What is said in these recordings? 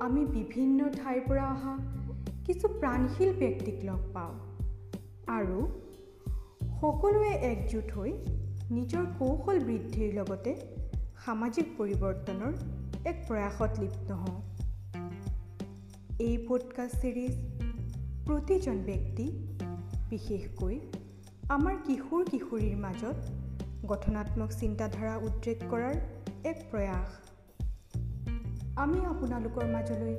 আমি বিভিন্ন ঠাইৰ পৰা অহা কিছু প্ৰাণশীল ব্যক্তিক লগ পাওঁ। আৰু সকলোৱে একজোট হৈ নিজৰ কৌশল বৃদ্ধিৰ লগতে সামাজিক পৰিৱৰ্তনৰ এক প্ৰয়াসত লিপ্ত হওঁ। এই পডকাষ্ট ছিৰিজ প্ৰতিজন ব্যক্তি বিশেষকৈ আমাৰ কিশোৰ কিশোৰীৰ মাজত গঠনাত্মক চিন্তাধাৰা উদ্ৰেক কৰাৰ এক প্ৰয়াস। আমি আপোনালোকৰ মাজলৈ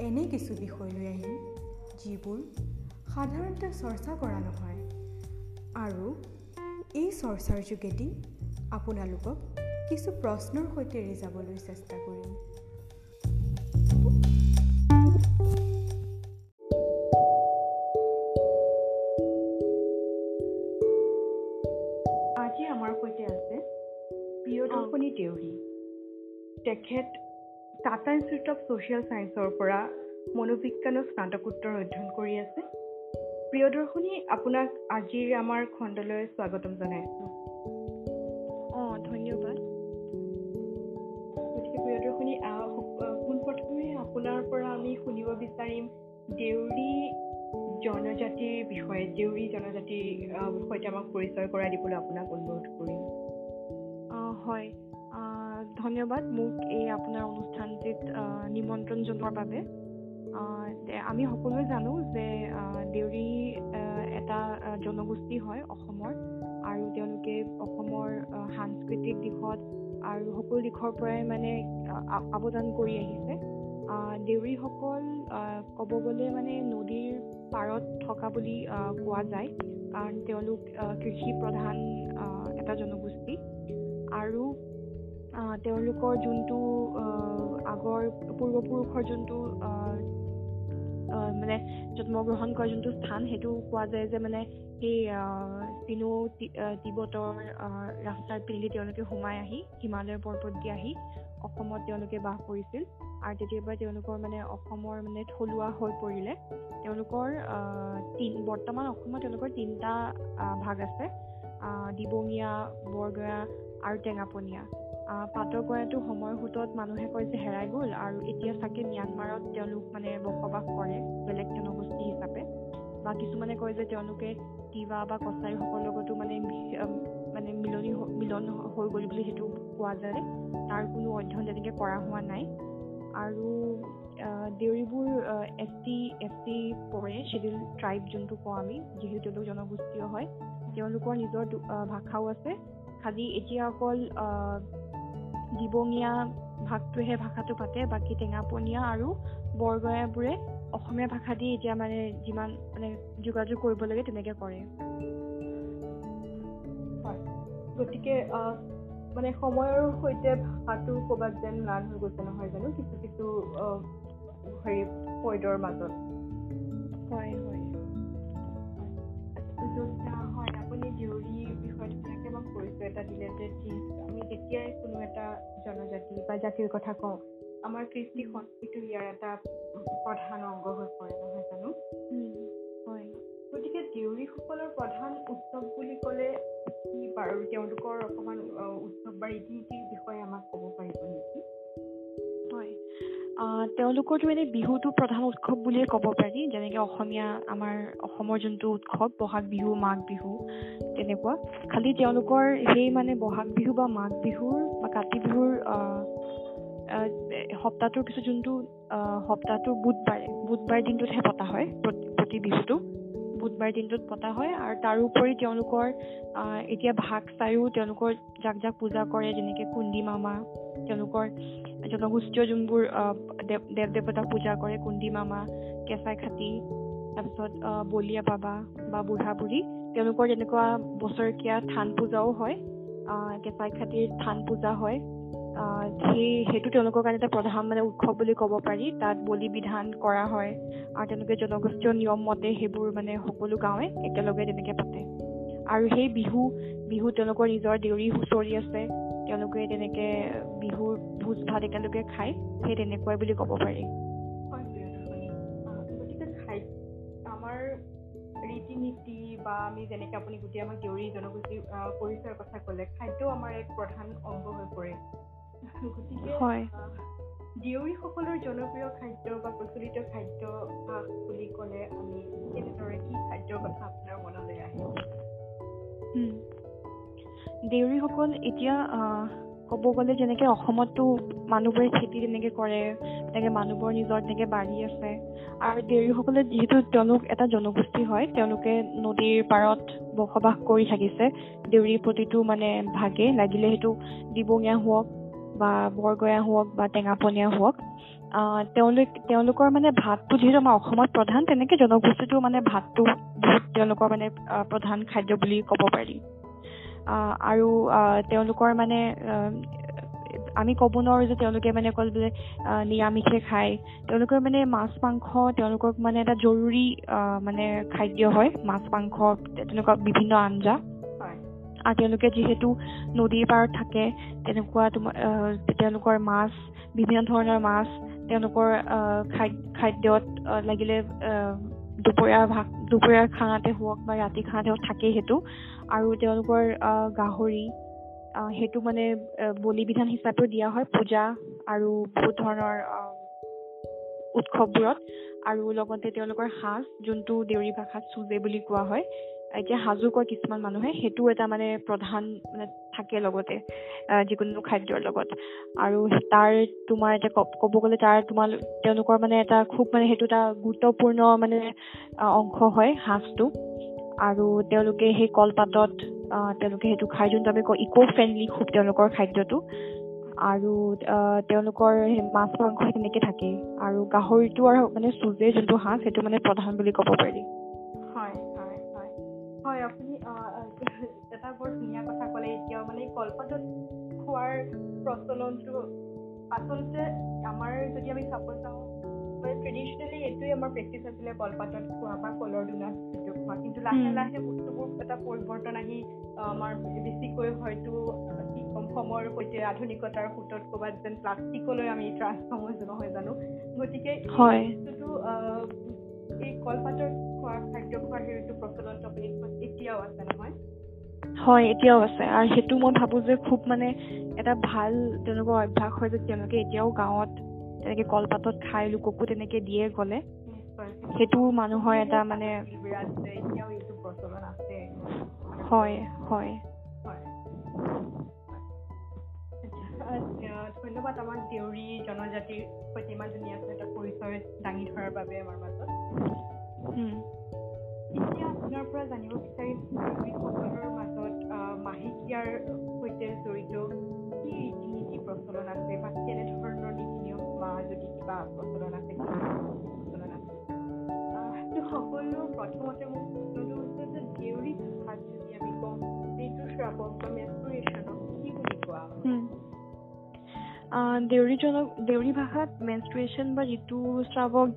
এনে কিছু বিষয় লৈ আহিম যিবোৰ সাধাৰণতে চৰ্চা কৰা নহয় আৰু এই চৰ্চাৰ যোগেদি আপোনালোকক কিছু প্ৰশ্নৰ সৈতে ৰিজাবলৈ চেষ্টা কৰিম ইনষ্টিটিউট অফ ছ'চিয়েল ছায়েন্সৰ পৰা মনোবিজ্ঞানৰ স্নাতকোত্তৰ অধ্যয়ন কৰি আছে। প্ৰিয়দৰ্শনী আপোনাক আজিৰ আমাৰ খণ্ডলৈ স্বাগতম জনাইছোঁ। অঁ ধন্যবাদ। গতিকে প্ৰিয়দৰ্শনী পোনপ্ৰথমে আপোনাৰ পৰা আমি শুনিব বিচাৰিম দেউৰী জনজাতিৰ বিষয়ে দেউৰী জনজাতিৰ সৈতে আমাক পৰিচয় কৰাই দিবলৈ আপোনাক অনুৰোধ কৰিম। হয়। ধন্যবাদ মোক এই আপোনাৰ অনুষ্ঠানটিত নিমন্ত্ৰণ জনোৱাৰ বাবে। আমি সকলোৱে জানো যে দেউৰী এটা জনগোষ্ঠী হয় অসমৰ আৰু তেওঁলোকে অসমৰ সাংস্কৃতিক দিশত আৰু সকলো দিশৰ পৰাই মানে অৱদান কৰি আহিছে। দেউৰীসকল ক'ব গ'লে মানে নদীৰ পাৰত থকা বুলি কোৱা যায়। কাৰণ তেওঁলোক কৃষি প্ৰধান এটা জনগোষ্ঠী। আৰু তেওঁলোকৰ যোনটো আগৰ পূৰ্বপুৰুষৰ যোনটো মানে জন্মগ্ৰহণ কৰা যোনটো স্থান সেইটো কোৱা যায় যে মানে সেই চিনো তিব্বতৰ ৰাস্তাৰ পিন্ধি তেওঁলোকে সোমাই আহি হিমালয় পৰ্বত দি আহি অসমত তেওঁলোকে বাস কৰিছিল। আৰু তেতিয়াৰ পৰা তেওঁলোকৰ মানে অসমৰ মানে থলুৱা হৈ পৰিলে। তেওঁলোকৰ তিন বৰ্তমান অসমত তেওঁলোকৰ তিনিটা ভাগ আছে। দিবঙীয়া বৰগয়া আৰু টেঙাপনীয়া। পাটৰগয়াটো সময়ৰ সোঁতত মানুহে কয় যে হেৰাই গ'ল আৰু এতিয়া চাগে ম্যানমাৰত তেওঁলোক মানে বসবাস কৰে বেলেগ জনগোষ্ঠী হিচাপে। বা কিছুমানে কয় যে তেওঁলোকে তিৱা বা কছাৰীসকলৰ লগতো মানে মানে মিলনি মিলন হৈ গ'ল বুলি সেইটো কোৱা যায়। তাৰ কোনো অধ্যয়ন তেনেকৈ কৰা হোৱা নাই। আৰু দেউৰীবোৰ এছ টি এছ টি পৰে শ্বেডিউল ট্ৰাইব যোনটো কওঁ আমি যিহেতু তেওঁলোক জনগোষ্ঠীয় হয়। তেওঁলোকৰ নিজৰ ভাষাও আছে। খালি এতিয়া অকল দিবঙীয়া ভাগটোহে ভাষাটো পাতে বাকী টেঙাপনীয়া আৰু বৰগয়াবোৰে অসমীয়া ভাষা দি এতিয়া মানে যিমান মানে যোগাযোগ কৰিব লাগে তেনেকৈ কৰে। গতিকে মানে সময়ৰ সৈতে ভাষাটো ক'ৰবাত যেন ম্লান হৈ গৈছে নহয় জানো? কিছু কিছু হেৰি পইডৰ মাজত। হয় হয়। এটা দিলে যে আমি যেতিয়াই কোনো এটা জনজাতি বা জাতিৰ কথা কওঁ। আমাৰ কৃষ্টি সংস্কৃতিও ইয়াৰ এটা প্ৰধান অংগ হৈ পৰে নহয় জানো? হয়। গতিকে দেউৰীসকলৰ প্ৰধান উৎসৱ বুলি ক'লে কি বাৰু? তেওঁলোকৰ অকণমান উৎসৱ বা ৰীতি নীতিৰ বিষয়ে আমাক ক'ব পাৰিব নেকি তেওঁলোকৰতো এনেই বিহুটো প্ৰধান উৎসৱ বুলিয়ে ক'ব পাৰি যেনেকৈ অসমীয়া আমাৰ অসমৰ যোনটো উৎসৱ বহাগ বিহু মাঘ বিহু তেনেকুৱা। খালি তেওঁলোকৰ সেই মানে বহাগ বিহু বা মাঘ বিহুৰ বা কাতি বিহুৰ সপ্তাহটোৰ পিছত যোনটো সপ্তাহটোৰ বুধবাৰে বুধবাৰ দিনটোতহে পতা হয় প্ৰতি বিহুটো। বুধবাৰ দিনটোত পতা হয় আৰু তাৰোপৰি তেওঁলোকৰ এতিয়া ভাগ চায়ো তেওঁলোকৰ যাক যাক পূজা কৰে যেনেকৈ কুন্দি মামা তেওঁলোকৰ জনগোষ্ঠীয় যোনবোৰ দেৱ দেৱ দেৱতাক পূজা কৰে কুন্দি মামা কেঁচাই খাটি তাৰপিছত বলীয়া বাবা বা বুঢ়া বুঢ়ী তেওঁলোকৰ যেনেকুৱা বছৰেকীয়া থান পূজাও হয় কেঁচাই খাটিৰ থান পূজা হয় সেই সেইটো তেওঁলোকৰ কাৰণে এটা প্ৰধান মানে উৎসৱ বুলি ক'ব পাৰি তাত বলি বিধান কৰা হয় আৰু তেওঁলোকে জনগোষ্ঠীয় নিয়ম মতে সেইবোৰ মানে সকলো গাঁৱে একেলগে তেনেকে পাতে। আৰু সেই বিহু বিহু তেওঁলোকৰ নিজৰ দেউৰী হুঁচৰি আছে তেওঁলোকে তেনেকে বিহুৰ ভোজ ভাত একেলগে খায় সেই তেনেকুৱাই বুলি ক'ব পাৰি। আমাৰ ৰীতি নীতি বা আমি যেনেকে আপুনি গোটেই আমাক দেউৰী জনগোষ্ঠীৰ পৰিচয়ৰ কথা ক'লে খাদ্য আমাৰ এক প্ৰধান অংগ হৈ পৰে। গতিকে দেউৰীসকলৰ জনপ্ৰিয় খাদ্য বা প্ৰচলিত খাদ্য বুলি ক'লে আমি কেনেদৰে কি খাদ্যৰ কথা আপোনাৰ মনলৈ আহে? দেউৰীসকল এতিয়া ক'ব গ'লে যেনেকে অসমতো মানুহবোৰে খেতি তেনেকে কৰে তেনেকে মানুহবোৰৰ নিজৰ তেনেকে বাৰী আছে আৰু দেউৰীসকলে যিহেতু তেওঁলোক এটা জনগোষ্ঠী হয় তেওঁলোকে নদীৰ পাৰত বসবাস কৰি থাকিছে দেউৰীৰ প্ৰতিটো মানে ভাগে লাগিলে সেইটো দিবঙীয়া হওক বা বৰগয়া হওক বা টেঙাপনীয়া হওক তেওঁলোক তেওঁলোকৰ মানে ভাতটো যিহেতু আমাৰ অসমত প্ৰধান তেনেকে জনগোষ্ঠীটো মানে ভাতটো বহুত তেওঁলোকৰ মানে প্ৰধান খাদ্য বুলি ক'ব পাৰি। আৰু তেওঁলোকৰ মানে আমি ক'ব নোৱাৰো যে তেওঁলোকে মানে অকল বোলে নিৰামিষে খায়। তেওঁলোকৰ মানে মাছ মাংস তেওঁলোকক মানে এটা জৰুৰী মানে খাদ্য হয় মাছ মাংস তেনেকুৱা বিভিন্ন আঞ্জা। আৰু তেওঁলোকে যিহেতু নদীৰ পাৰত থাকে তেনেকুৱা তোমাৰ তেওঁলোকৰ মাছ বিভিন্ন ধৰণৰ মাছ তেওঁলোকৰ খাদ্যত লাগিলে দুপৰীয়া ভাগ দুপৰীয়াৰ খানাতে হওক বা ৰাতি খানাতে হওক থাকেই সেইটো। আৰু তেওঁলোকৰ গাহৰি সেইটো মানে বলি বিধান হিচাপেও দিয়া হয় পূজা আৰু বহুত ধৰণৰ উৎসৱবোৰত। আৰু লগতে তেওঁলোকৰ সাজ যোনটো দেউৰী ভাষাত চুজে বুলি কোৱা হয় এতিয়া সাজু কয় কিছুমান মানুহে সেইটো এটা মানে প্ৰধান মানে থাকে লগতে যিকোনো খাদ্যৰ লগত। আৰু তাৰ তোমাৰ এতিয়া ক'ব গ'লে তাৰ তোমাৰ তেওঁলোকৰ মানে এটা খুব মানে সেইটো এটা গুৰুত্বপূৰ্ণ মানে অংশ হয় সাজটো। আৰু তেওঁলোকে সেই কলপাতত তেওঁলোকে সেইটো খাই যোনটো আমি ইক' ফ্ৰেণ্ডলি খুব তেওঁলোকৰ খাদ্যটো। আৰু তেওঁলোকৰ সেই মাছ মাংস তেনেকে থাকে আৰু গাহৰিটো আৰু মানে চুজে যোনটো সাজ সেইটো মানে প্ৰধান বুলি ক'ব পাৰি। এটা বৰ ধুনীয়া কথা ক'লে এতিয়াও মানে কলপাতত খোৱাৰ প্ৰচলনটো আচলতে আমাৰ যদি আমি চাব যাওঁ মানে ট্ৰেডিশ্যনেলি এইটোৱে আমাৰ প্ৰেক্টিচ আছিলে কলপাতত খোৱা বা কলৰ দুনাত সেইটো খোৱা। কিন্তু লাহে লাহে বস্তুবোৰ এটা পৰিৱৰ্তন আহি আমাৰ বেছিকৈ হয়তো কি ক'ম সময়ৰ সৈতে আধুনিকতাৰ সোঁতত ক'ৰবাত যেন প্লাষ্টিকলৈ আমি ট্ৰান্সফৰ্ম নহয় জানো? গতিকে বস্তুটো এই কলপাতৰ খোৱা খাদ্য খোৱাৰ হেৰিটো প্ৰচলনটো আপুনি এতিয়াও আছে নহয়? হয় এতিয়াও আছে। আৰু সেইটো মই ভাবো যে খুব মানে এটা ভাল তেওঁলোকৰ অভ্যাস হয় যে তেওঁলোকে এতিয়াও গাঁৱত তেনেকে কলপাতত খাই লোককো তেনেকে দিয়ে গ'লে। সেইটো মানুহৰ এটা মানে হয় হয়। ধন্যবাদ আমাক দেউৰী জনজাতিৰ সৈতে ইমান ধুনীয়াকৈ এটা পৰিচয় দাঙি ধৰাৰ বাবে আমাৰ মাজত। এতিয়া আপোনাৰ পৰা জানিব বিচাৰিম দেউৰীসকলৰ মাজত মাহেকীয়াৰ সৈতে জড়িত কি ৰীতি নীতি প্ৰচলন আছে বা কেনেধৰণৰ নীতি নিয়ম বা যদি কিবা প্ৰচলন আছে প্ৰচলন আছে সকলো প্ৰথমতে মোৰ প্ৰশ্নটো হৈছে যে দেউৰী ভাষাত যদি আমি কওঁ যিটো শ্ৰাৱক বা মেচুৰেশ্যনক কি বুলি কোৱা হয়? দেউৰীজনক দেউৰী ভাষাত মেনষ্ট্ৰুৱেশ্যন বা ঋতুস্ৰাৱক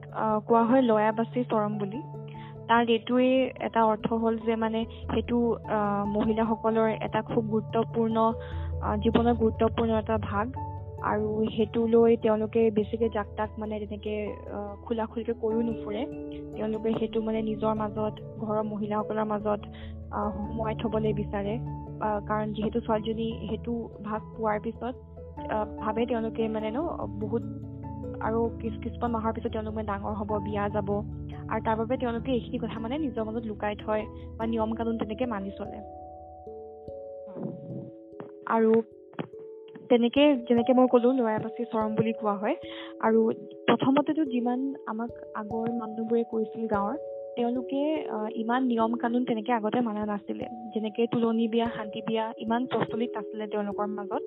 কোৱা হয় লয়াবাচী চৰম বুলি। তাৰ এইটোৱে এটা অৰ্থ হ'ল যে মানে সেইটো মহিলাসকলৰ এটা খুব গুৰুত্বপূৰ্ণ জীৱনৰ গুৰুত্বপূৰ্ণ এটা ভাগ। আৰু সেইটো লৈ তেওঁলোকে বেছিকৈ জাক তাক মানে তেনেকৈ খোলা খুলিকৈ কৈও নুফুৰে। তেওঁলোকে সেইটো মানে নিজৰ মাজত ঘৰৰ মহিলাসকলৰ মাজত সোমোৱাই থ'বলৈ বিচাৰে। কাৰণ যিহেতু ছোৱালীজনী সেইটো ভাগ পোৱাৰ পিছত ভাবে তেওঁলোকে মানে ন বহুত আৰু কিছু কিছুমান মাহৰ পিছত তেওঁলোক মানে ডাঙৰ হ'ব বিয়া যাব। আৰু তাৰ বাবে তেওঁলোকে এইখিনি কথা মানে নিজৰ মাজত লুকাই থয় বা নিয়ম কানুন তেনেকে মানি চলে। আৰু তেনেকে যেনেকে মই ক'লো লৰাবাচী চৰম বুলি কোৱা হয়। আৰু প্ৰথমতেতো যিমান আমাক আগৰ মানুহবোৰে কৈছিল গাঁৱৰ তেওঁলোকে ইমান নিয়ম কানুন তেনেকে আগতে মানা নাছিলে। যেনেকে তুলনি বিয়া শান্তি বিয়া ইমান প্ৰচলিত নাছিলে তেওঁলোকৰ মাজত।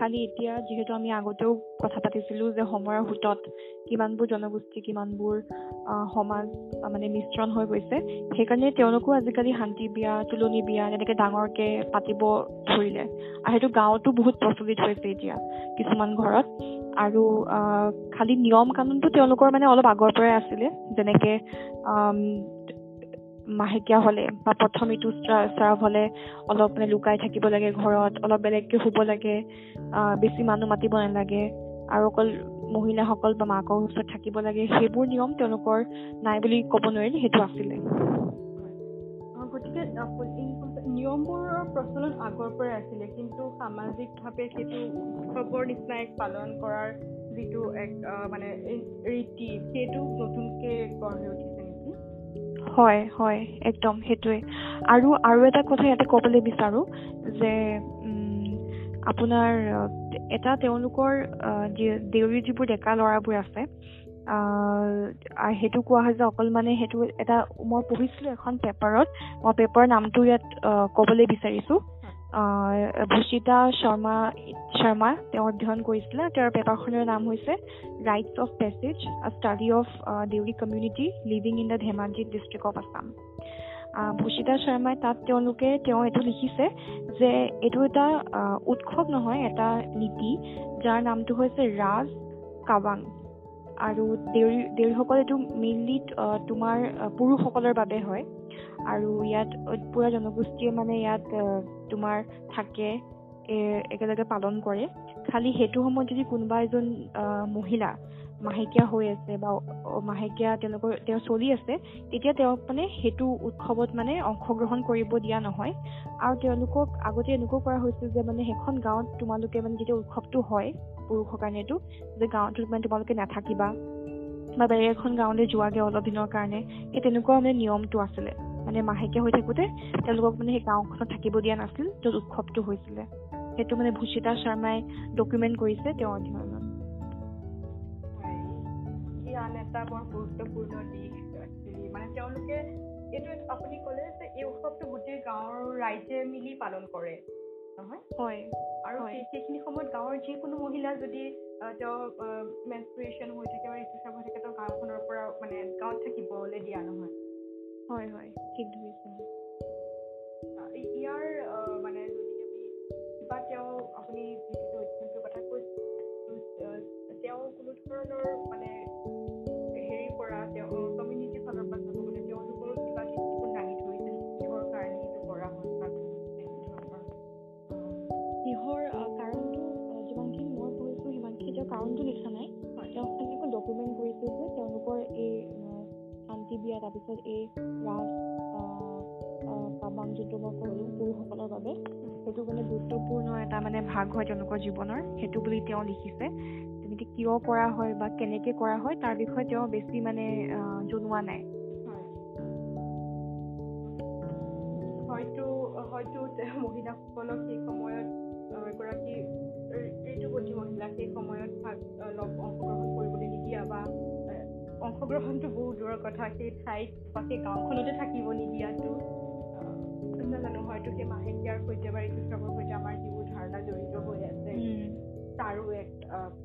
খালি এতিয়া যিহেতু আমি আগতেও কথা পাতিছিলোঁ যে সময়ৰ সোঁতত কিমানবোৰ জনগোষ্ঠী কিমানবোৰ সমাজ মানে মিশ্ৰণ হৈ গৈছে সেইকাৰণে তেওঁলোকো আজিকালি শান্তি বিয়া তুলনি বিয়া তেনেকৈ ডাঙৰকৈ পাতিব ধৰিলে। আৰু সেইটো গাঁৱতো বহুত প্ৰচলিত হৈছে এতিয়া কিছুমান ঘৰত। আৰু খালি নিয়ম কানুনটো তেওঁলোকৰ মানে অলপ আগৰ পৰাই আছিলে। যেনেকৈ মাহেকীয়া হ'লে বা প্ৰথম ঋতু শ্ৰাৱ হ'লে অলপ মানে লুকাই থাকিব লাগে ঘৰত অলপ বেলেগকৈ শুব লাগে বেছি মানুহ মাতিব নালাগে। আৰু অকল মহিলাসকল বা মাকৰ ওচৰত থাকিব লাগে সেইবোৰ নিয়ম তেওঁলোকৰ নাই বুলি ক'ব নোৱাৰিলে সেইটো আছিলে। গতিকে নিয়মবোৰৰ প্ৰচলন আগৰ পৰাই আছিলে কিন্তু সামাজিকভাৱে সেইটো উৎসৱৰ নিচিনা এক পালন কৰাৰ যিটো এক মানে ৰীতি সেইটো নতুনকৈ গঢ় লৈ উঠিছে। হয় হয় একদম সেইটোৱে। আৰু আৰু এটা কথা ইয়াতে ক'বলৈ বিচাৰোঁ যে আপোনাৰ এটা তেওঁলোকৰ দেউৰী যিবোৰ ডেকা ল'ৰাবোৰ আছে সেইটো কোৱা হয় যে অকল মানে সেইটো এটা মই পঢ়িছিলোঁ এখন পেপাৰত মই পেপাৰৰ নামটো ইয়াত ক'বলৈ বিচাৰিছোঁ। ভূষিতা শৰ্মা শৰ্মা তেওঁ অধ্যয়ন কৰিছিলে। তেওঁৰ পেপাৰখনৰ নাম হৈছে rites of passage a study of Deori community living in the Dhemaji district of Assam Bhushita শৰ্মাই তাত তেওঁলোকে তেওঁ এইটো লিখিছে যে এইটো এটা উৎসৱ নহয় এটা নীতি যাৰ নামটো হৈছে ৰাজ কাবাং আৰু দেউৰী দেউৰীসকল এইটো মেইনলি তোমাৰ পুৰুষসকলৰ বাবে হয়। আৰু ইয়াত পুৰা জনগোষ্ঠীয়ে মানে ইয়াত তোমাৰ থাকে একেলগে পালন কৰে। খালি সেইটো সময়ত যদি কোনোবা এজন মহিলা মাহেকীয়া হৈ আছে বা মাহেকীয়া তেওঁলোকৰ তেওঁ চলি আছে তেতিয়া তেওঁক মানে সেইটো উৎসৱত মানে অংশগ্ৰহণ কৰিব দিয়া নহয়। আৰু তেওঁলোকক আগতে এনেকুৱাও কৰা হৈছিল যে মানে সেইখন গাঁৱত তোমালোকে মানে যেতিয়া উৎসৱটো হয় পুৰুষৰ কাৰণেতো যে গাঁৱটোত মানে তোমালোকে নাথাকিবা বা বেলেগ এখন গাঁৱলৈ যোৱাগৈ অলপ দিনৰ কাৰণে সেই তেনেকুৱা মানে নিয়মটো আছিলে। মানে মাহেকীয়া হৈ থাকোঁতে তেওঁলোকক মানে সেই গাঁওখনত থাকিব দিয়া নাছিল য'ত উৎসৱটো হৈছিলে। সেইটো মানে ভূষিতা শৰ্মাই ডকুমেণ্ট কৰিছে তেওঁৰ অধ্যয়নত এটা বৰ গুৰুত্বপূৰ্ণ দিশ মানে তেওঁলোকে এইটো আপুনি ক'লে যে এই উৎসৱটো গোটেই গাঁৱৰ ৰাইজে মিলি পালন কৰে নহয়? হয় আৰু সেইখিনি সময়ত গাঁৱৰ যিকোনো মহিলা যদি তেওঁ মেনষ্ট্ৰুৱেশ্যন হৈ থাকে বা ঋতুস্ৰাৱ হৈ থাকে তেওঁ গাঁওখনৰ পৰা মানে গাঁৱত থাকিবলৈ দিয়া নহয়। হয় হয় ঠিক ধৰিছে। ইয়াৰ মানে যদি আমি কিবা তেওঁ আপুনি যিটো অধ্যয়নটোৰ কথা কৈছে তেওঁ কোনো ধৰণৰ বিয়া তাৰপিছত এই ৰাজ কাবাং যিটো মই ক'লোঁ পুৰুষসকলৰ বাবে সেইটো মানে গুৰুত্বপূৰ্ণ এটা মানে ভাগ হয় তেওঁলোকৰ জীৱনৰ সেইটো বুলি তেওঁ লিখিছে। তেনেকৈ কিয় কৰা হয় বা কেনেকৈ কৰা হয় তাৰ বিষয়ে তেওঁ বেছি মানে জনোৱা নাই। হয়তো হয়তো মহিলাসকলক সেই সময়ত এগৰাকী ঋতুৱতী মহিলা সেই সময়ত ভাগ অংশগ্ৰহণ কৰিবলৈ নিদিয়া বা অংশগ্ৰহণটো বহুত দূৰৰ কথা। সেই ঠাইত বা সেই গাঁওখনতে থাকিব নিদিয়াটো। নাজানো হয়তো সেই মাহেকীয়াৰ সৈতে বা ঋতুস্ৰাৱৰ সৈতে আমাৰ যিবোৰ ধাৰণা জড়িত হৈ আছে তাৰো এক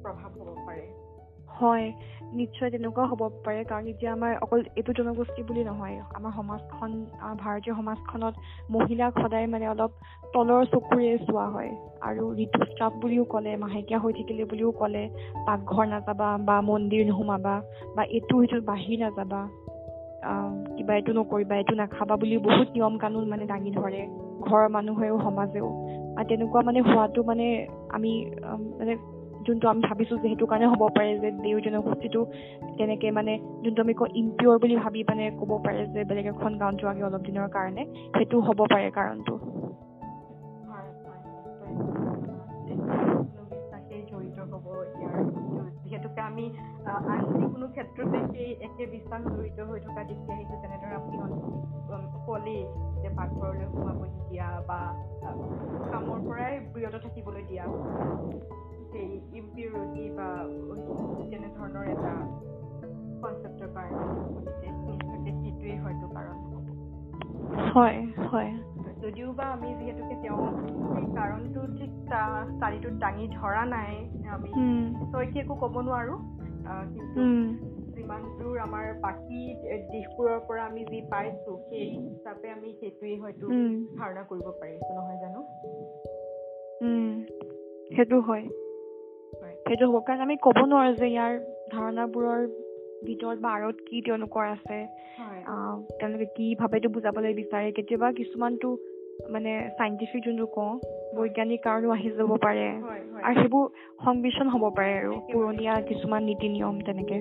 প্ৰভাৱ হ'ব পাৰে। হয় নিশ্চয় তেনেকুৱাও হ'ব পাৰে কাৰণ এতিয়া আমাৰ অকল এইটো জনগোষ্ঠী বুলি নহয় আমাৰ সমাজখন ভাৰতীয় সমাজখনত মহিলাক সদায় মানে অলপ তলৰ চকুৰে চোৱা হয় আৰু ঋতুস্ৰাৱ বুলিও ক'লে মাহেকীয়া হৈ থাকিলে বুলিও ক'লে পাকঘৰ নাযাবা বা মন্দিৰ নোসোমাবা বা এইটো সিটো বাহিৰ নাযাবা কিবা এইটো নকৰিবা এইটো নাখাবা বুলি বহুত নিয়ম কানুন মানে দাঙি ধৰে ঘৰৰ মানুহেও সমাজেও। তেনেকুৱা মানে হোৱাটো মানে আমি মানে যোনটো আমি ভাবিছোঁ যে সেইটো কাৰণে হ'ব পাৰে যে দেউ জনগোষ্ঠীটো তেনেকৈ মানে যোনটো আমি কওঁ ইম্পিয়ৰ বুলি ভাবি মানে ক'ব পাৰে যে বেলেগ এখন গাঁৱত যোৱাগৈ অলপ দিনৰ কাৰণে সেইটো হ'ব পাৰে কাৰণটো। যিহেতুকে আমি আন যিকোনো ক্ষেত্ৰতে সেই একে বিশ্বাস জড়িত হৈ থকা দেখি আহিছোঁ যেনেদৰে আপুনি ক'লেই যে পাকঘৰলৈ সোমাব নিদিয়া বা কামৰ পৰাই বিৰত থাকিবলৈ দিয়া। ইম্পিউৰিটি বা তেনেধৰণৰ এটা কনচেপ্টৰ কাৰণে গতিকে নিশ্চয়কৈ সেইটোৱেই হয়তো কাৰণ হ'ব। হয় হয়। যদিও বা আমি যিহেতুকে তেওঁ সেই কাৰণটো ঠিক তা- চালিটোত দাঙি ধৰা নাই আমি তইকে একো ক'ব নোৱাৰো কিন্তু যিমান দূৰ আমাৰ বাকী দিশবোৰৰ পৰা আমি যি পাইছো সেই হিচাপে আমি সেইটোৱেই হয়তো ধাৰণা কৰিব পাৰিছো নহয় জানো? সেইটো হয়। সেইটো হ'ব কাৰণ আমি ক'ব নোৱাৰো যে ইয়াৰ ধাৰণাবোৰৰ ভিতৰত বা আঁৰত কি তেওঁলোকৰ আছে। তেওঁলোকে কি ভাৱেতো বুজাবলৈ বিচাৰে। কেতিয়াবা কিছুমানটো মানে চাইণ্টিফিক যোনটো কওঁ বৈজ্ঞানিক কাৰণো আহি যাব পাৰে। আৰু সেইবোৰ সংমিশ্ৰণ হ'ব পাৰে আৰু পুৰণীয়া কিছুমান নীতি নিয়ম তেনেকে।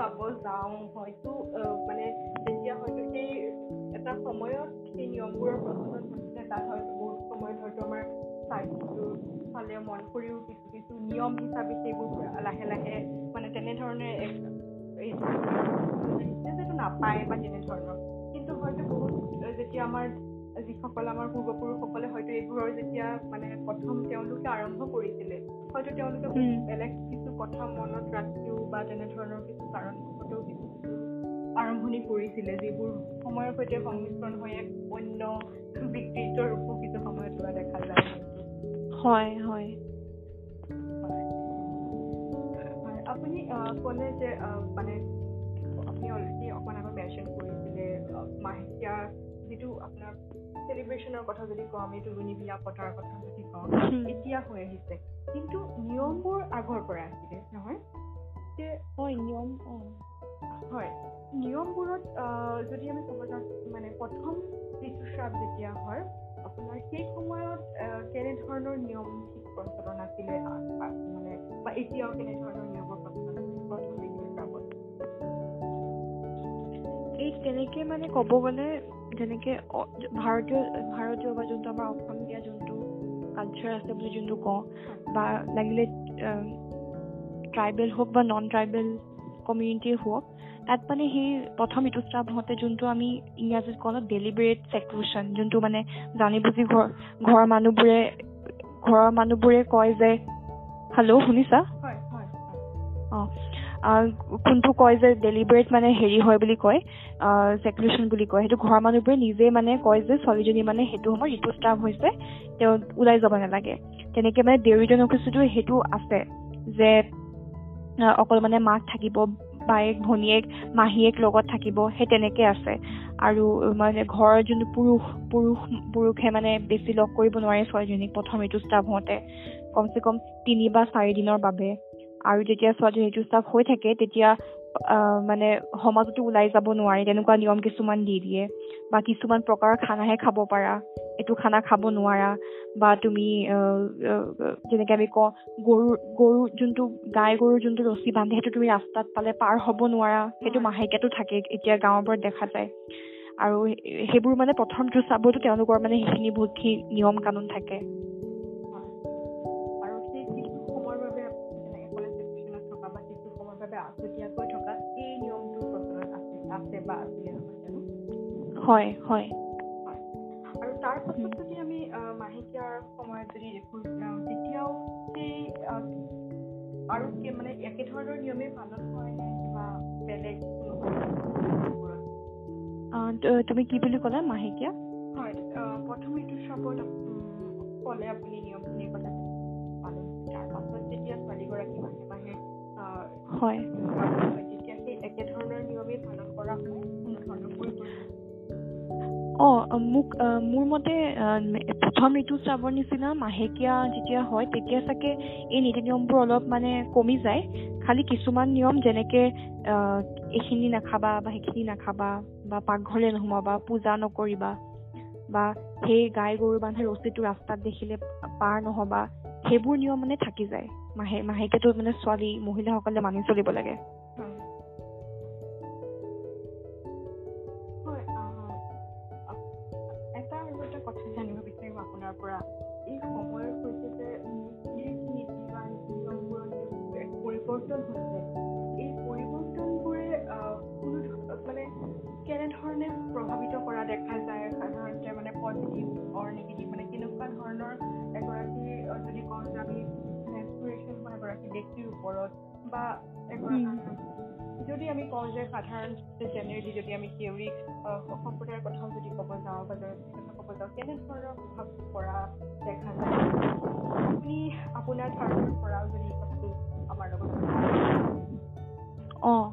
চাব যাওঁ হয়তো মানে তেতিয়া হয়তো সেই এটা সময়ত সেই নিয়মবোৰৰ তাত হয়তো বহুত সময়ত হয়তো আমাৰ স্বাস্থ্যটোৰ ফালে মন কৰিও কিছু কিছু নিয়ম হিচাপে সেইবোৰ লাহে লাহে মানে তেনেধৰণে এক- যিটো নাপায় বা তেনেধৰণৰ কিন্তু হয়তো বহুত যেতিয়া আমাৰ যিসকল আমাৰ পূৰ্বপুৰুষসকলে হয়তো এইবোৰৰ যেতিয়া মানে প্ৰথম তেওঁলোকে আৰম্ভ কৰিছিলে হয়তো তেওঁলোকে। বেলেগ কিছু কথা মনত ৰাখিও বা তেনেধৰণৰ কিছু কাৰণবশতও কিছু কিছু আৰম্ভণি কৰিছিলে যিবোৰ সময়ৰ সৈতে সংমিশ্ৰণ হৈ এক অন্য বিকৃত ৰূপো কিছু সময়ত লোৱা দেখা যায়। হয় হয়। আপুনি ক'লে যে মানে আপুনি অলৰেডি অকণ আগত মেনশ্যন কৰিছিলে মাহেকীয়া যিটো আপোনাৰ চেলিব্ৰেশ্যনৰ কথা যদি কওঁ আমি তুলনি বিয়া পতাৰ কথা যদি কওঁ। এতিয়া হৈ আহিছে। কিন্তু নিয়মবোৰ আগৰ পৰা আছিলে নহয়? হয় নিয়ম অ। হয় নিয়মবোৰত যদি আমি ক'ব যাওঁ মানে প্ৰথম ঋতুস্ৰাৱ যেতিয়া হয় আপোনাৰ সেই সময়ত কেনেধৰণৰ নিয়ম ঠিক প্ৰচলন আছিলে মানে বা এতিয়াও কেনেধৰণৰ নিয়মৰ প্ৰচলন আছে প্ৰথম ঋতুস্ৰাৱত? এই তেনেকে মানে ক'ব গ'লে যেনেকে ভাৰতীয় ভাৰতীয় বা যোনটো আমাৰ অসমীয়া যোনটো কালচাৰ আছে বুলি যোনটো কওঁ বা লাগিলে ট্ৰাইবেল হওক বা নন ট্ৰাইবেল কমিউনিটি হওক তাত মানে সেই প্ৰথম ঋতুস্ৰাৱ হওঁতে যোনটো আমি ইংৰাজীত কওঁ ডেলিবেৰেট চেক্ৰুশ্যন যোনটো মানে জানি বুজি ঘৰ ঘৰৰ মানুহবোৰে ঘৰৰ মানুহবোৰে কয় যে হেল্ল' শুনিছা? অঁ কোনটো কয় যে ডেলিবাৰেট মানে হেৰি হয় বুলি কয় চেক্ৰেশ্যন বুলি কয় সেইটো ঘৰৰ মানুহবোৰে নিজে মানে কয় যে ছোৱালীজনী মানে সেইটো সময়ত ঋতুস্ৰাৱ হৈছে তেওঁ ওলাই যাব নালাগে। তেনেকে মানে দেউৰী জনগোষ্ঠীটো সেইটো আছে যে অকল মানে মাক থাকিব বায়েক ভনীয়েক মাহীয়েক লগত থাকিব সেই তেনেকে আছে। আৰু মানে ঘৰৰ যোনটো পুৰুষ পুৰুষ পুৰুষে মানে বেছি লগ কৰিব নোৱাৰে ছোৱালীজনীক প্ৰথম ঋতুস্ৰাৱ হওঁতে। কমচে কম তিনি বা চাৰি দিনৰ বাবে। আৰু যেতিয়া ছোৱালী ঋতুস্ৰাৱ হৈ থাকে তেতিয়া মানে সমাজতো ওলাই যাব নোৱাৰি তেনেকুৱা নিয়ম কিছুমান দি দিয়ে। বা কিছুমান প্ৰকাৰৰ খানাহে খাব পাৰা। এইটো খানা খাব নোৱাৰা বা তুমি যেনেকে আমি কওঁ গৰু গৰু যোনটো গাই গৰুৰ যোনটো ৰছী বান্ধে সেইটো তুমি ৰাস্তাত পালে পাৰ হ'ব নোৱাৰা। সেইটো হয়। মাহেকীয়াতো থাকে এতিয়া গাঁৱবোৰত দেখা যায়। আৰু সেইবোৰ মানে প্ৰথম ঋতুস্ৰাৱতো তেওঁলোকৰ মানে সেইখিনি বহুতখিনি নিয়ম কানুন থাকে। হয়। হয়। তাৰ পাছত উম। যদি আমি মাহেকীয়াৰ সময়ত যদি দেখোঁ তেতিয়াও সেই আৰু মানে একেধৰণৰ নিয়মেই পালন হয় নে কিবা বেলেগ তুমি কি বুলি ক'লা মাহেকীয়া? হয় প্ৰথম ঋতুস্ৰাৱত ক'লে আপুনি নিয়মখিনিৰ কথা পালন তাৰ পাছত যেতিয়া ছোৱালীগৰাকী মাহে মাহে হয়। তেতিয়া সেই একেধৰণৰ নিয়মেই পালন কৰা হয়। অ মোক মোৰ মতে প্ৰথম ঋতুস্ৰাৱৰ নিচিনা মাহেকীয়া যেতিয়া হয় তেতিয়া চাগে এই নীতি নিয়মবোৰ অলপ মানে কমি যায়। খালি কিছুমান নিয়ম যেনেকে এইখিনি নাখাবা বা সেইখিনি নাখাবা বা পাকঘৰলে নোসোমাবা পূজা নকৰিবা বা সেই গাই গৰু বান্ধা ৰছীটো ৰাস্তাত দেখিলে পাৰ নহবা সেইবোৰ নিয়ম মানে থাকি যায়। মাহে মাহেকীয়াটো মানে ছোৱালী মহিলাসকলে মানি চলিব লাগে। কথা জানিব বিচাৰিম আপোনাৰ পৰা। এই সময়ৰ সৈতে যে ৰীতি নীতি বা নীতি এক পৰিৱৰ্তন হৈছে। এই পৰিৱৰ্তনবোৰে কোনো মানে কেনেধৰণে প্ৰভাৱিত কৰা দেখা যায় সাধাৰণতে মানে পজিটিভ অৰ নিগেটিভ মানে কেনেকুৱা ধৰণৰ এগৰাকী যদি কওঁ যে আমি মেচুৰেশ্যন হোৱা এগৰাকী ব্যক্তিৰ ওপৰত বা এগৰাকী যদি আমি কওঁ যে সাধাৰণ জেনেৰেলি যদি আমি কেউৰী সম্প্ৰদায়ৰ কথাও যদি ক'ব যাওঁ বা কথা ক'ব যাওঁ কেনেধৰণৰ প্ৰভাৱ পৰা দেখা যায়? আপুনি আপোনাৰ ধাৰণাৰ পৰাও যদি কথাটো আমাৰ লগত অঁ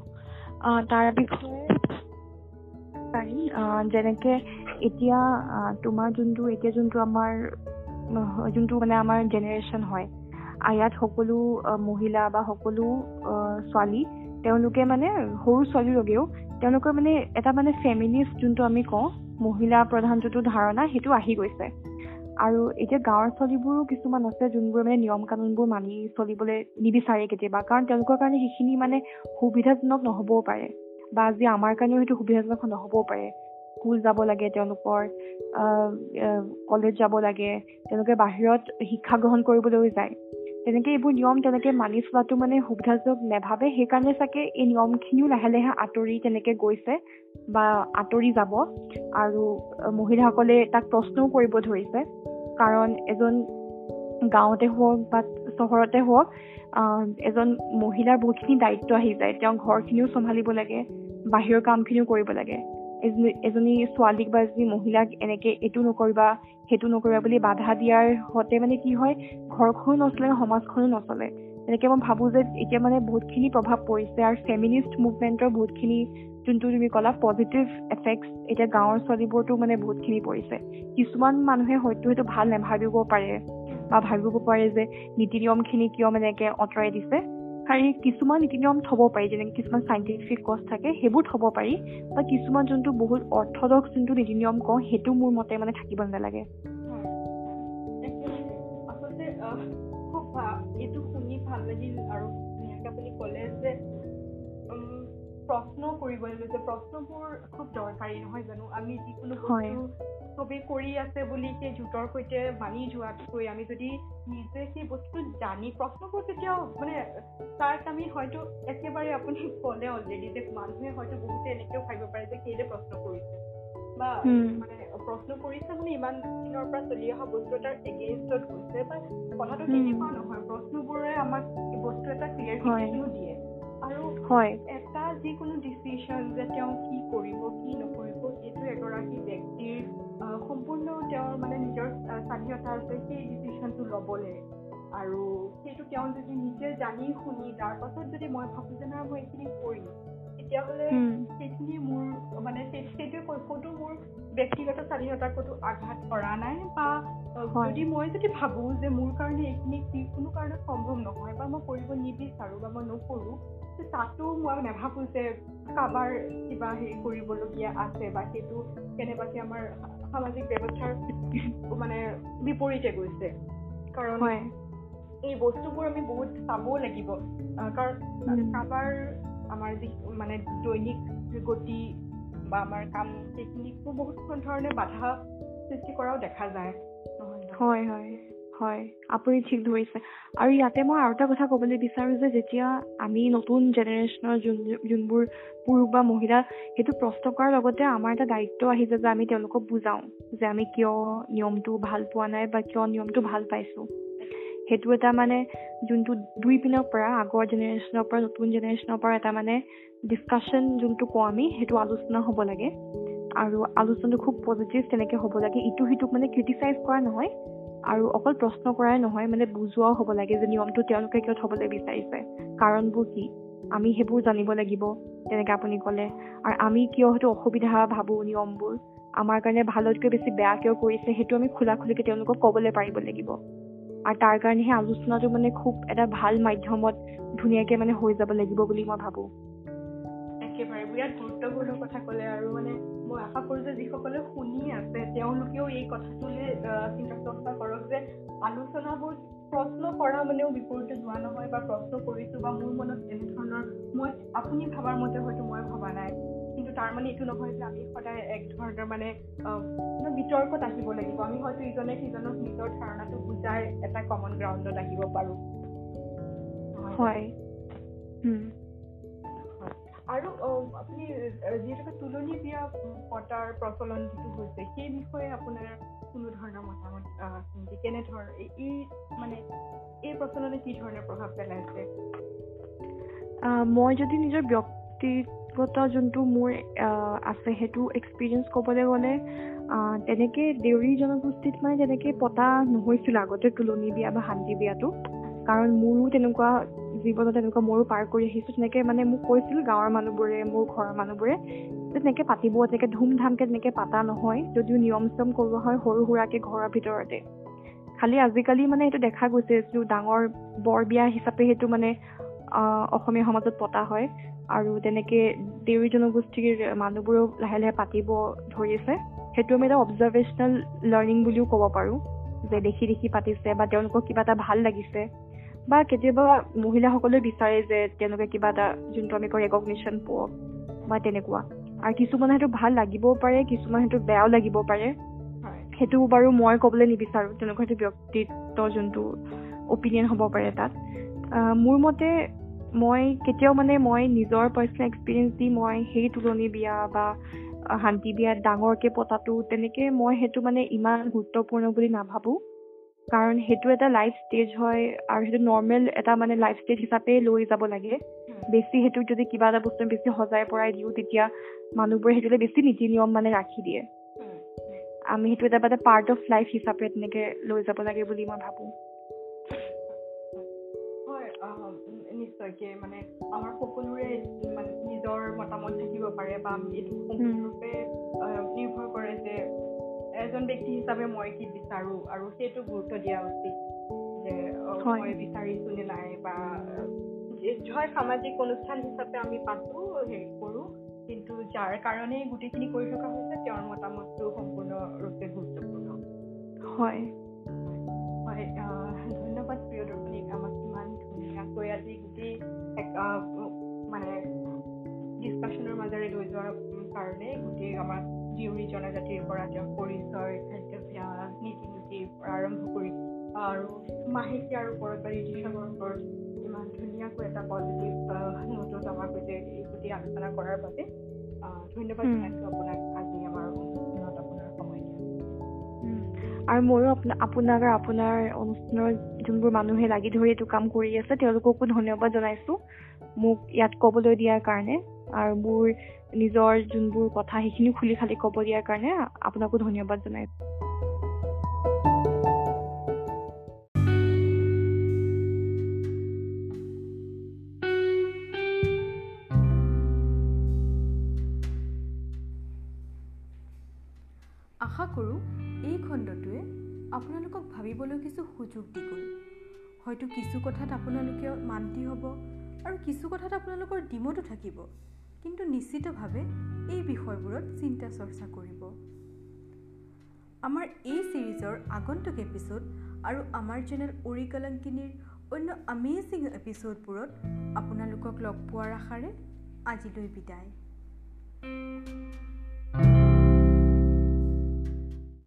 তাৰ বিষয়ে যেনেকে এতিয়া তোমাৰ যোনটো এতিয়া যোনটো আমাৰ যোনটো মানে আমাৰ জেনেৰেশ্যন হয় ইয়াত সকলো মহিলা বা সকলো ছোৱালী তেওঁলোকে মানে সৰু ছোৱালীৰ লগেও তেওঁলোকৰ মানে এটা মানে ফেমিনিষ্ট যোনটো আমি কওঁ মহিলা প্ৰধান যোনটো ধাৰণা সেইটো আহি গৈছে। আৰু এতিয়া গাঁৱৰ ছোৱালীবোৰো কিছুমান আছে যোনবোৰ মানে নিয়ম কানুনবোৰ মানি চলিবলৈ নিবিচাৰে কেতিয়াবা কাৰণ তেওঁলোকৰ কাৰণে সেইখিনি মানে সুবিধাজনক নহ'বও পাৰে। বা আজি আমাৰ কাৰণেও সেইটো সুবিধাজনক নহ'বও পাৰে। স্কুল যাব লাগে তেওঁলোকৰ কলেজ যাব লাগে তেওঁলোকে বাহিৰত শিক্ষা গ্ৰহণ কৰিবলৈও যায়। তেনেকে এইবোৰ নিয়ম তেনেকে মানি চলাটো মানে সুবিধাজনক নাভাবে। সেইকাৰণে চাগে এই নিয়মখিনিও লাহে লাহে আঁতৰি তেনেকে গৈছে বা আঁতৰি যাব। আৰু মহিলাসকলে তাক প্ৰশ্নও কৰিব ধৰিছে। কাৰণ এজন গাঁৱতে হওক বা চহৰতে হওক এজন মহিলাৰ বহুতখিনি দায়িত্ব আহি যায়। তেওঁ ঘৰখিনিও চম্ভালিব লাগে বাহিৰৰ কামখিনিও কৰিব লাগে। এজনী ছোৱালীক বা এজনী মহিলাক এনেকে এইটো নকৰিবা সেইটো নকৰিবা বুলি বাধা দিয়াৰ হতে মানে কি হয় ঘৰখনো নচলে সমাজখনো নচলে। তেনেকে মই ভাবোঁ যে এতিয়া মানে বহুতখিনি প্ৰভাৱ পৰিছে আৰু ফেমিনিষ্ট মুভমেণ্টৰ বহুতখিনি যোনটো তুমি ক'লা পজিটিভ এফেক্টছ এতিয়া গাঁৱৰ ছোৱালীবোৰতো মানে বহুতখিনি পৰিছে। কিছুমান মানুহে হয়তো সেইটো ভাল নাভাবিব পাৰে বা ভাবিব পাৰে যে নীতি নিয়মখিনি কিয় মানে এনেকে আঁতৰাই দিছে। আৰু কিছুমান নীতি নিয়ম থ'ব পাৰি যেনেকৈ কিছুমান চাইণ্টিফিক কজ থাকে সেইবোৰ থ'ব পাৰি বা কিছুমান যোনটো বহুত অৰ্থডক্স যোনটো নীতি নিয়ম কওঁ সেইটো মোৰ মতে মানে থাকিব নালাগে। প্ৰশ্ন কৰিব লাগিব যে প্ৰশ্নবোৰ খুব দৰকাৰী নহয় জানো? আমি যিকোনো বস্তু চবেই কৰি আছে বুলি সেই জোঁটৰ সৈতে মানি যোৱাতকৈ আমি যদি নিজে সেই বস্তু জানি প্ৰশ্নবোৰ কেতিয়াও মানে তাক আমি হয়তো একেবাৰে আপুনি ক'লে অলৰেডি যে মানুহে হয়তো বহুতে এনেকেও ভাবিব পাৰে যে কেলে প্ৰশ্ন কৰিছে। বা মানে প্ৰশ্ন কৰিছে মানে ইমান দিনৰ পৰা চলি অহা বস্তু এটাৰ এগেইনষ্টত হৈছে বা কথাটো তেনেকুৱা নহয়। প্ৰশ্নবোৰে আমাক বস্তু এটা ক্লিয়াৰিফিকেশ্যনো দিয়ে। আৰু এটা যিকোনো ডিচিশ্যন যে তেওঁ কি কৰিব কি নকৰিব সেইটো এগৰাকী ব্যক্তিৰ সম্পূৰ্ণ তেওঁৰ মানে নিজৰ স্বাধীনতা আছে সেই ডিচিশ্যনটো ল'বলৈ। আৰু সেইটো তেওঁ যদি নিজে জানি শুনি তাৰ পাছত যদি মই ভাবোঁ যে নাই মই এইখিনি কৰিম তেতিয়াহ'লে সেইখিনি মোৰ মানে সেইটোৱে ক'তো মোৰ ব্যক্তিগত স্বাধীনতাক ক'তো আঘাত কৰা নাই বা যদি মই যদি ভাবোঁ যে মোৰ কাৰণে এইখিনি কোনো কাৰণত সম্ভৱ নহয় বা মই কৰিব নিবিচাৰোঁ বা মই নকৰোঁ তাতো মই নাভাবোঁ যে কাৰোবাৰ কিবা হেৰি কৰিবলগীয়া আছে বা সেইটো কেনেবাকৈ আমাৰ সামাজিক ব্যৱস্থাৰ মানে বিপৰীতে গৈছে। কাৰণ এই বস্তুবোৰ আমি বহুত চাবও লাগিব। কাৰণ কাৰোবাৰ আমাৰ যি মানে দৈনিক গতি বা আমাৰ কাম সেইখিনিকো বহুত ধৰণে বাধা সৃষ্টি কৰাও দেখা যায়। হয় হয়। হয় আপুনি ঠিক ধৰিছে। আৰু ইয়াতে মই আৰু এটা কথা ক'বলৈ বিচাৰোঁ যে যেতিয়া আমি নতুন জেনেৰেশ্যনৰ যোন যোনবোৰ পুৰুষ বা মহিলা সেইটো প্ৰশ্ন কৰাৰ লগতে আমাৰ এটা দায়িত্ব আহি যায় যে আমি তেওঁলোকক বুজাওঁ যে আমি কিয় নিয়মটো ভাল পোৱা নাই বা কিয় নিয়মটো ভাল পাইছোঁ। সেইটো এটা মানে যোনটো দুই পিনৰ পৰা আগৰ জেনেৰেশ্যনৰ পৰা নতুন জেনেৰেশ্যনৰ পৰা এটা মানে ডিছকাশ্যন যোনটো কওঁ আমি সেইটো আলোচনা হ'ব লাগে। আৰু আলোচনাটো খুব পজিটিভ তেনেকৈ হ'ব লাগে। ইটো সিটোক মানে ক্ৰিটিচাইজ কৰা নহয়। আৰু অকল প্ৰশ্ন কৰাই নহয় মানে বুজোৱাও হ'ব লাগে যে নিয়মটো তেওঁলোকে কিয় থ'বলৈ বিচাৰিছে। কাৰণবোৰ কি? আমি সেইবোৰ জানিব লাগিব তেনেকৈ আপুনি ক'লে। আৰু আমি কিয় সেইটো অসুবিধা ভাবোঁ নিয়মবোৰ? আমাৰ কাৰণে ভালতকৈ বেছি বেয়া কিয় কৰিছে সেইটো আমি খোলা খুলিকৈ তেওঁলোকক ক'বলৈ পাৰিব লাগিব। আৰু তাৰ কাৰণে সেই আলোচনাটো মানে খুব এটা ভাল মাধ্যমত ধুনীয়াকৈ মানে হৈ যাব লাগিব বুলি মই ভাবোঁ। একেবাৰে বিৰাট গুৰুত্বপূৰ্ণ কথা ক'লে আৰু মানে মই আশা কৰোঁ যে যিসকলে শুনি আছে তেওঁলোকেও এই কথাটোলৈ চিন্তা চৰ্চা কৰক যে আলোচনাবোৰ প্ৰশ্ন কৰা মানেও বিপৰীতে যোৱা নহয় বা প্ৰশ্ন কৰিছোঁ বা মোৰ মনত এনেধৰণৰ মই আপুনি ভবাৰ মতে হয়তো মই ভবা নাই। কিন্তু তাৰ মানে এইটো নহয় যে আমি সদায় এক ধৰণৰ মানে বিতৰ্কত আহিব লাগিব। আমি হয়তো ইজনে সিজনক নিজৰ ধাৰণাটো বুজাই এটা কমন গ্ৰাউণ্ডত আহিব পাৰোঁ। হয়। আৰু আপুনি যিহেতুকে তুলনি বিয়া পতাৰ প্ৰচলন যিটো হৈছে সেই বিষয়ে আপোনাৰ কোনো ধৰণৰ মতামত আছে কেনেধৰণৰ এই মানে এই প্ৰচলনে কি ধৰণে প্ৰভাৱ পেলাইছে? মই যদি নিজৰ জনগোষ্ঠীগত যোনটো মোৰ আছে সেইটো এক্সপিৰিয়েঞ্চ ক'বলৈ গ'লে তেনেকৈ দেউৰী জনগোষ্ঠীত মানে তেনেকৈ পতা নহৈছিল আগতে তুলনি বিয়া বা শান্তি বিয়াটো। কাৰণ মোৰো তেনেকুৱা জীৱনত তেনেকুৱা ময়ো পাৰ কৰি আহিছোঁ তেনেকৈ মানে মোক কৈছিল গাঁৱৰ মানুহবোৰে মোৰ ঘৰৰ মানুহবোৰে যে তেনেকৈ পাতিব তেনেকৈ ধুমধামকৈ তেনেকৈ পাতা নহয় যদিও নিয়ম চিয়ম কৰোৱা হয় সৰু সুৰাকৈ ঘৰৰ ভিতৰতে। খালি আজিকালি মানে সেইটো দেখা গৈছে যিটো ডাঙৰ বৰ বিয়া হিচাপে সেইটো মানে অসমীয়া সমাজত পতা হয়। আৰু তেনেকৈ দেউৰী জনগোষ্ঠীৰ মানুহবোৰেও লাহে লাহে পাতিব ধৰিছে সেইটো আমি এটা অবজাৰ্ভেশ্যনেল লাৰ্ণিং বুলিও ক'ব পাৰোঁ যে দেখি দেখি পাতিছে বা তেওঁলোকক কিবা এটা ভাল লাগিছে। বা কেতিয়াবা মহিলাসকলে বিচাৰে যে তেওঁলোকে কিবা এটা যোনটো আমি কওঁ ৰেকগনিশ্যন পোৱক বা তেনেকুৱা। আৰু কিছুমানে সেইটো ভাল লাগিবও পাৰে কিছুমান সেইটো বেয়াও লাগিব পাৰে। সেইটো বাৰু মই ক'বলৈ নিবিচাৰোঁ তেনেকুৱা সেইটো ব্যক্তিত্ব যোনটো অপিনিয়ন হ'ব পাৰে তাত। মোৰ মতে মই কেতিয়াও মানে মই নিজৰ পাৰ্চনেল এক্সপিৰিয়েঞ্চ দি মই সেই তুলনি বিয়া বা শান্তি বিয়াত ডাঙৰকৈ পতাটো তেনেকৈ মই সেইটো মানে ইমান গুৰুত্বপূৰ্ণ বুলি নাভাবোঁ। কাৰণ সেইটো এটা লাইফ ষ্টেজ হয় আৰু সেইটো নৰ্মেল এটা মানে লাইফ ষ্টেজ হিচাপে লৈ যাব লাগে। বেছি সেইটোক যদি কিবা এটা বস্তু বেছি সজাই পৰাই দিওঁ তেতিয়া মানুহবোৰে সেইটোলৈ বেছি নীতি নিয়ম মানে ৰাখি দিয়ে। আমি সেইটো এটা এটা পাৰ্ট অফ লাইফ হিচাপে তেনেকৈ লৈ যাব লাগে বুলি মই ভাবোঁ। নিশ্চয়কৈ মানে আমাৰ সকলোৰে মানে নিজৰ মতামত থাকিব পাৰে বা এইটো সম্পূৰ্ণৰূপে নিৰ্ভৰ কৰে যে এজন ব্যক্তি হিচাপে মই কি বিচাৰোঁ আৰু সেইটো গুৰুত্ব দিয়া উচিত। যে মই বিচাৰিছোঁ নে নাই বা হয় সামাজিক অনুষ্ঠান হিচাপে আমি পাতোঁ হেৰি কৰোঁ কিন্তু যাৰ কাৰণে গোটেইখিনি কৰি থকা হৈছে তেওঁৰ মতামতটো সম্পূৰ্ণৰূপে গুৰুত্বপূৰ্ণ। হয়। হয় ধন্যবাদ প্ৰিয়দৰ্শনীক আমাক ইমান ধুনীয়াকৈ আজি গোটেই মানে ডিছকাশ্যনৰ মাজেৰে লৈ যোৱাৰ কাৰণে গোটেই আমাৰ জীয়ৰী জনজাতিৰ পৰা তেওঁৰ পৰিচয় খাদ্যাভ্যাস নীতি নীতিৰ পৰা আৰম্ভ কৰি আৰু মাহেকীয়াৰ ওপৰত বা ঋতুস্ৰাৱৰ ওপৰত ইমান ধুনীয়াকৈ এটা পজিটিভ নোটত আমাৰ সৈতে এই গোটেই আলোচনা কৰাৰ বাবে ধন্যবাদ জনাইছোঁ আপোনাক। আজি আমাৰ অনুষ্ঠানত আপোনাৰ সময় দিয়া আৰু ময়ো আপোনাক আৰু আপোনাৰ অনুষ্ঠানৰ যোনবোৰ মানুহে লাগি ধৰি এইটো কাম কৰি আছে তেওঁলোককো ধন্যবাদ জনাইছোঁ। মোক ইয়াত ক'বলৈ দিয়াৰ কাৰণে। আৰু মোৰ নিজৰ যোনবোৰ কথা সেইখিনিও খুলি খালি ক'ব দিয়াৰ কাৰণে আপোনাকো ধন্যবাদ জনাইছোঁ আশা কৰোঁ এই খণ্ডটোৱে আপোনালোকক ভাবিবলৈ কিছু সুযোগ দি গ'ল। হয়তো কিছু কথাত আপোনালোকে মান্তি হ'ব আৰু কিছু কথাত আপোনালোকৰ ডিমতো থাকিব। কিন্তু নিশ্চিতভাৱে এই বিষয়বোৰত চিন্তা চৰ্চা কৰিব। আমাৰ এই ছিৰিজৰ আগন্তুক এপিছ'ড আৰু আমাৰ চেনেল অৰিকালাংকিনীৰ অন্য আমেজিং এপিছ'ডবোৰত আপোনালোকক লগ পোৱাৰ আশাৰে আজিলৈ বিদায়।